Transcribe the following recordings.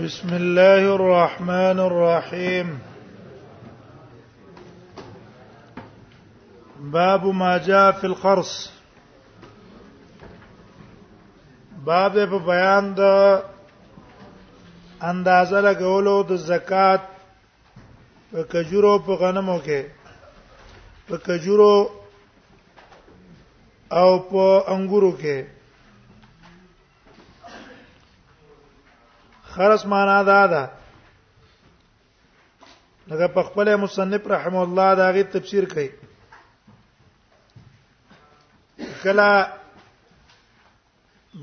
بسم الله الرحمن الرحيم باب ما جاء في القرص باب په بیان د اندازه لګولو د زکات په کجورو په غنمو کې په کجورو او په انګورو کې خرص معنا دا ده لکه په خپل مصنف رحم الله دا غي تفسیر کوي کله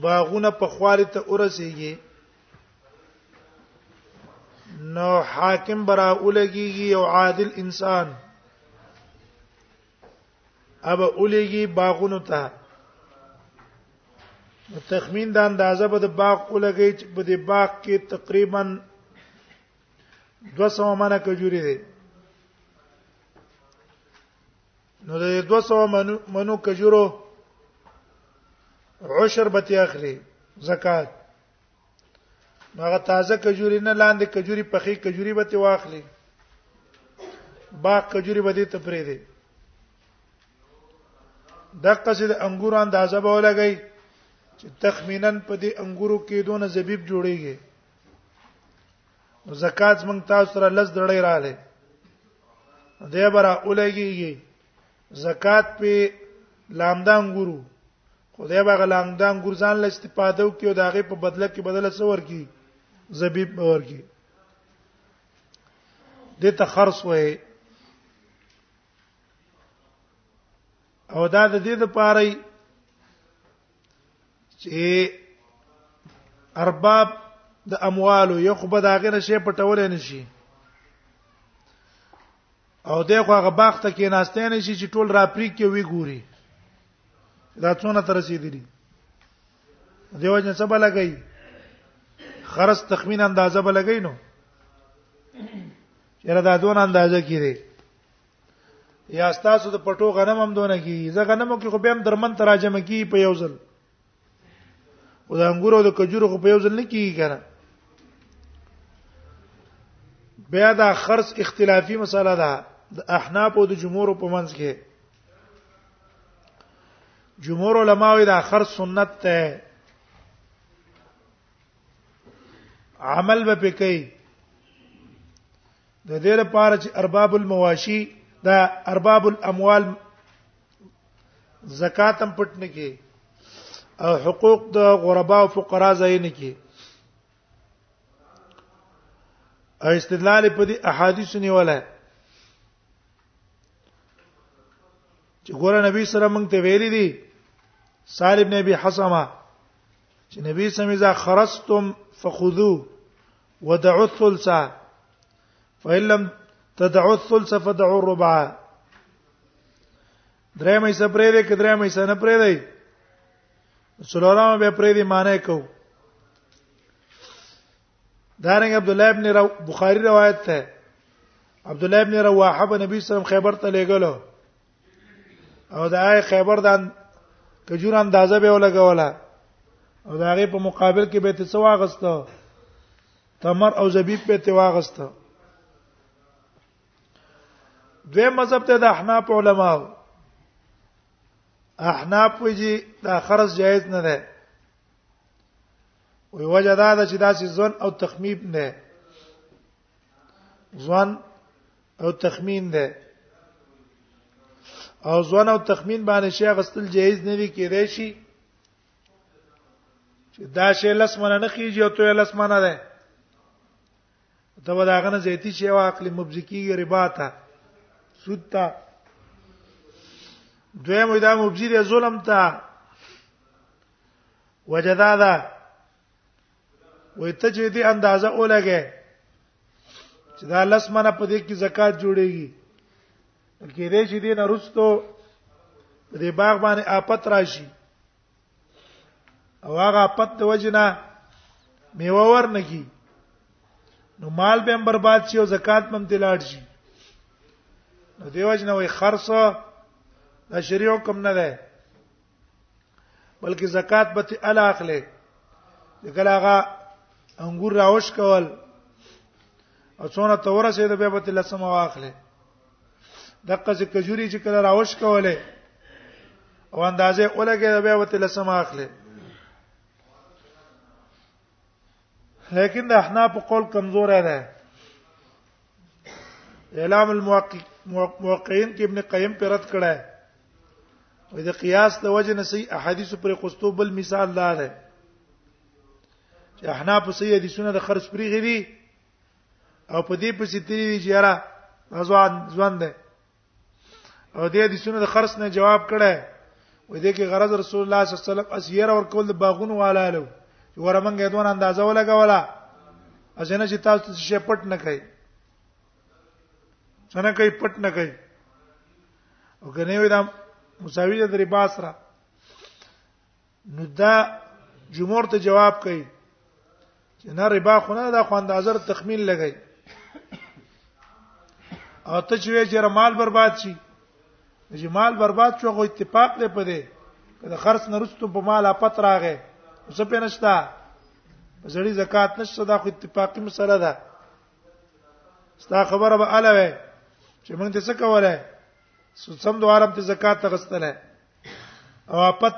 باغونه په خواري ته ورسیږي نو حاکم برا اولګيږي او عادل انسان ابا اولګي باغونو ته تخمین د اندازه به د باغ اولګي چې په دې باغ کې تقریبا 200 منه کجوري دي نو د 200 منو منو کجورو عشر به تی اخلي زکات هغه تازه کجوري نه لاندې کجوري پخې کجوري به تی واخلي باغ کجوري به دې ته پرې دي د قصید انګور اندازه به ولګي چې تخمینا په دې انګورو کې دونه زبیب جوړیږي نو زکات موږ تاسو سره لز دړی رااله دې برا اولګيږي زکات په لامدان ګورو خدای به غلامدان ګور ځان له استفاده وکي او داغه په بدله کې بدله څور کی زبیب باور کی د ته خرص وې او دا د دې لپاره چې ارباب د اموالو یو خو به دا غنه شی پټول نه شي او دغه هغه باغ ته کې ناشته نه شي چې ټول راپری کې وی ګوري دا څونه تر رسیدلی دیو جن څه بلګی خرص تخمین اندازه بلګی نو یره دا دون اندازه کړي یا تاسو د پټو غنم هم دونه کی زه غنمو کې خو به هم درمن تراجمه کی په یو ځل او د انګورو د کجورو خو په یو ځل نه کیږي کنه بیا دا خرص اختلافي مسله ده د احناف او د جمهور په منځ کې جمهور علما وی دا خرص سنت ته عمل به پکې د دې لپاره چې ارباب المواشي دا ارباب الاموال زکات هم پټ نه کې او حقوق د غربا او فقرا ځای نه کې او استدلال په دې احادیث نیولای چې ګوره نبی سره مونږ ته ویلي دي سال ابن ابي حسمه چې نبی سمي اذا خرجتم فخذو ودعوا الثلث فإن لم تدعوا الثلث فدعوا الربع درې مې سپرې دې کدرې مې سن پرې دې څلورم به پرې دې معنی کو دارنګ عبد الله ابن رو... بخاری روایت ده عبد الله ابن رواحه په نبی صلی الله علیه وسلم خیبر ته لېګلو او د آی خیبر د کجور اندازه به ولګولا او دا غي په مقابل کې به ته څو واغسته تمر او زبیب به ته واغسته دوی مذهب ته د احناف علما احناف ویجی دا خرج جایز نه ده وی وجه دا ده چې دا سي ځن او تخمیب نه ځوان او تخمین ده او ځوان او تخمین باندې شی غستل جایز نه وی کېدای شي چې دا شی لس منه نه کیږي او ته لس منه ده ته به دا غنه زیتی شی او عقل مبزکی ربا ته سود ته دویم دا مبزی ظلم ته وجدادا وې ته چې دې اندازه اولګې چې دا لس منه په دې کې زکات جوړيږي کې دې چې دې نه رستو په دې باغ باندې آفت راشي او هغه آفت د وجنه میوه ورنګي نو مال به برباد شي او زکات هم تلاړ شي نو دیو جن وای خرصه دا شریعه کوم نه ده بلکې زکات به ته الا اخلي کله هغه انګور راوش کول او څونه تور سه د به به له سم واخلي دغه څه کجوري چې کله راوش کوله او اندازې اولګه د به به له سم واخلي لیکن د احناف قول کمزور دی اعلام الموقعين کې ابن قیم پر رد کړه وي د قیاس د وجه نه صحیح احادیث پر قستو بل مثال دا ده چې احناف صحیح حدیثونه د خرج پرې غوي او په دې پسې تیری دی چې یاره ځوان ځوان ده او دې د سونو د خرص نه جواب کړه و دې کې غرض رسول الله صلی الله علیه وسلم اسیر اور کول د باغونو والالو ورمنګ دون اندازه ولګولا ازنه چې تاسو څه شي پټ نه کړئ څنګه کوي پټ نه کوي او کنه وي دا مساوي د ربا سره نو دا جمهور ته جواب کوي چې نه ربا خو نه دا خو اندازر تخمین لګی او ته چې وی چې مال برباد شي چې مال برباد شو غو اتفاق دی په دې کله خرڅ نه رسټو په مال اپت راغې څه په نشتا زړی زکات نشته دا خو اتفاقی مسله ده ستا خبره به اله وي چې موږ ته څه کوله سم دوارم ته زکات تغستله او اپت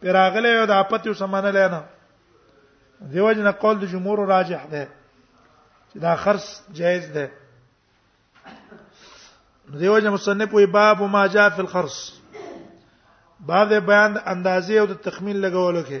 پراغله یو د اپت یو سمانه لنه دیو جن قول د جمهور راجح ده چې دا خرص جائز ده دیو جن مصنف وی باب ما جاء فی الخرص باب د بیان د اندازې او د تخمین لګولو کې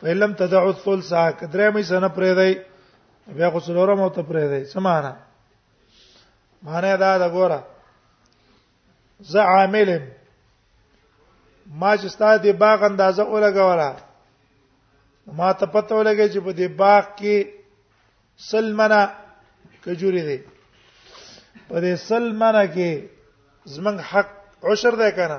فلم تدعو الثلث کدرې مې سنه پرې دی بیا خو څلورم او ته پرې دی سمانا معنی دا دا ګوره ز عامل ما چې ستاسو د باغ اندازه ولګوله ما ته پته ولګی چې په دې باغ کې سلمنا کجوري دي په دې سلمنا کې زمنګ حق عشر ده کنه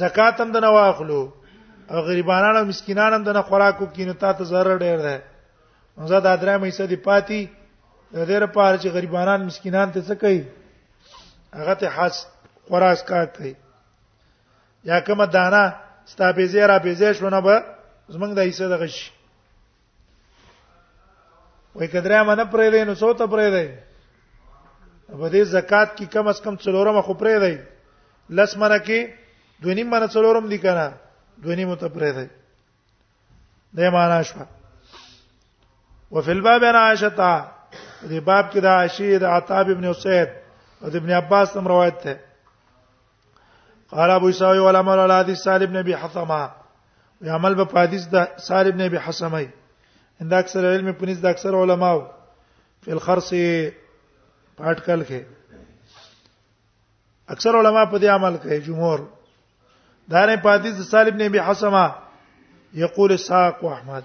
زکات هم د نه واخلو او غریبانو او مسکینانو هم د نه خوراکو کینو تا ته ضرر ډیر ده نو زه دا درې مې څه دی پاتې د دې لپاره چې غریبانان مسکینان ته څه کوي هغه ته حس خراس کار کوي یا کومه دانه ستا به زیرا به زیش ونه به زمنګ د ایسه دغه شي وای کدرې ما نه پرې دی نو څو ته پرې دی په دې زکات کې کم از کم څلورمه خو پرې دی لس منه کې دونی منه څلورم دی کنه دونی مو ته پرې دی دې معنا شو وفي الباب عن عائشه دې باب کې د عائشه د عتاب ابن اسید او د ابن عباس هم روایت ده قال ابو اسحاق ولا مر على حديث سالم بن ابي حثمه ويعمل په حديث د سالم بن ابي حثمه عند اکثر علم په نس د اکثر علماو په الخرص پټکل کې اکثر علما په دې عمل کوي جمهور دا نه په حدیث سالم نه به حسما یقول ساق احمد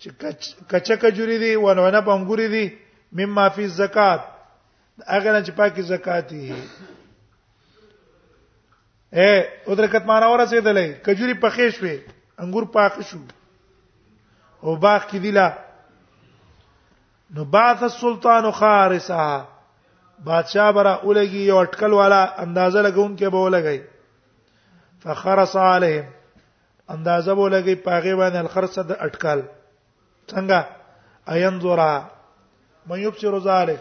چې کچ کجوري دي ونونه بنګوري دي مما فی زکات هغه نه چې پاکي زکات دي اے او درکت معنا ورسېدلې کجوري پخې شوې انګور پاک شو او باغ کې دی لا نو بعث السلطان خارسها بادشاہ برا اولګي یو اٹکل والا اندازه لګون کې به ولګي فخرس عليهم اندازه ولګي پاغه باندې الخرص د اٹکل څنګه اينظرا من يبصر ذلك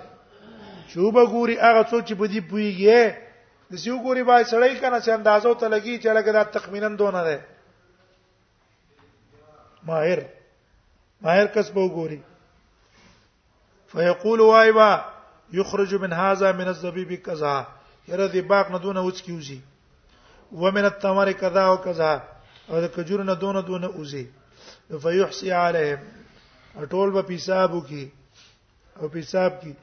شو بګوري هغه څوک چې بدی پويږي د سیو ګوري بای سړی کنه چې اندازو ته لګي چې لګه دا تخمینا دونه ده ماهر ماهر کس به ګوري فیقول وایبا یخرج من هذا من الزبیب کذا یره دی باغ نه دونه اوچ کیږي ومن التمر کذا او کذا او د کجور نه دونه دونه اوزي فیحسی علیهم ټول به حسابو کی او حساب کی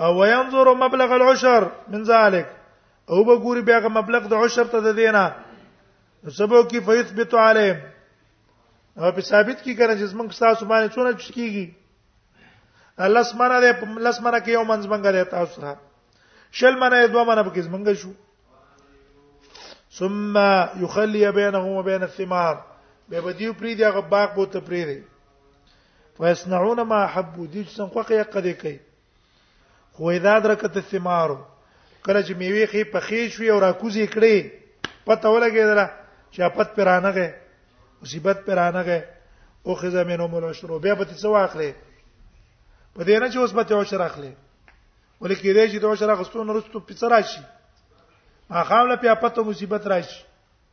او وينظر مبلغ العشر من ذلك او به ګوري بیا مبلغ د عشر ته د دینه سبو کی فیثبت علیهم او په ثابت کې کنه چې زمونږ تاسو باندې څونه چ کیږي الله سمانه دې الله سمانه کې یو منځ منګه دې تاسو سره شل منه دوه منه به کې زمونږ شو ثم يخلي بينه وبين الثمار به بدیو پری دی هغه باغ بوته پری دی فیصنعون ما حبو دي چې څنګه خوخه قدې کوي خو اذا درکت الثمار کله چې میوه خې پخې شوې او راکوزې کړې پته ولګېدله چې اپت پرانغه مصیبت پرانغه او خزه منو مول شروع بیا به څه واخلې په دې نه چې اوس به ته عشر اخلې ولیکې دې چې د عشر اخستون رستو پڅ راشي ما خامله په اپت مصیبت راشي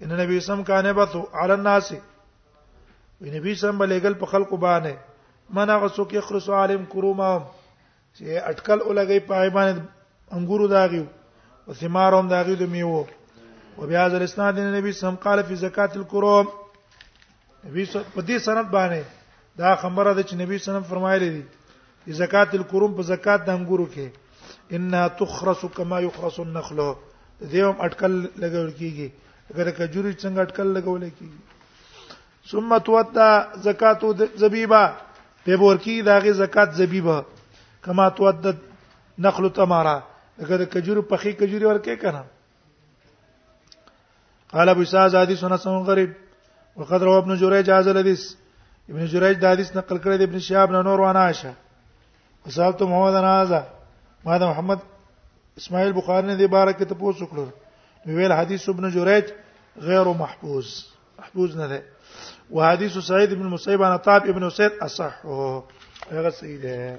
ان نبی سم کانه بتو علی الناس وی نبی سم بلګل په خلکو باندې من هغه څوک یخرس عالم کروما چې اٹکل ولګي په ایمان انګورو داغي او ثمارهم داغي د میوه وبهذا الاسناد النبي سم قال في زکات الكروم نبی په دې سند باندې دا خبره ده چې نبی صلی الله علیه وسلم فرمایلی دی زکات الکرم په زکات د انګورو کې انها تخرس كما يخرس النخل دیوم اٹکل لګول کیږي اگر کجوري څنګه اٹکل لګول کیږي ثم توتا زکات زبیبا په ورکی داغه زکات زبیبا کما توتا نخل تمارا اگر کجور پخې کجوري ورکه کنه قال ابو سعد حدیث حسن غریب وقد روى ابن جريج هذا الحديث ابن جريج دا حدیث نقل کړی دی ابن شهاب نه نور وانا عائشه وسالت محمد انا هذا ما دا محمد اسماعیل بخاری نه دی بارک ته پوښتنه وکړه ویل حدیث ابن جريج غیر محفوظ محفوظ نه ده وحديث سعيد بن المسيب عن طاب ابن سيد اصح هذا سيده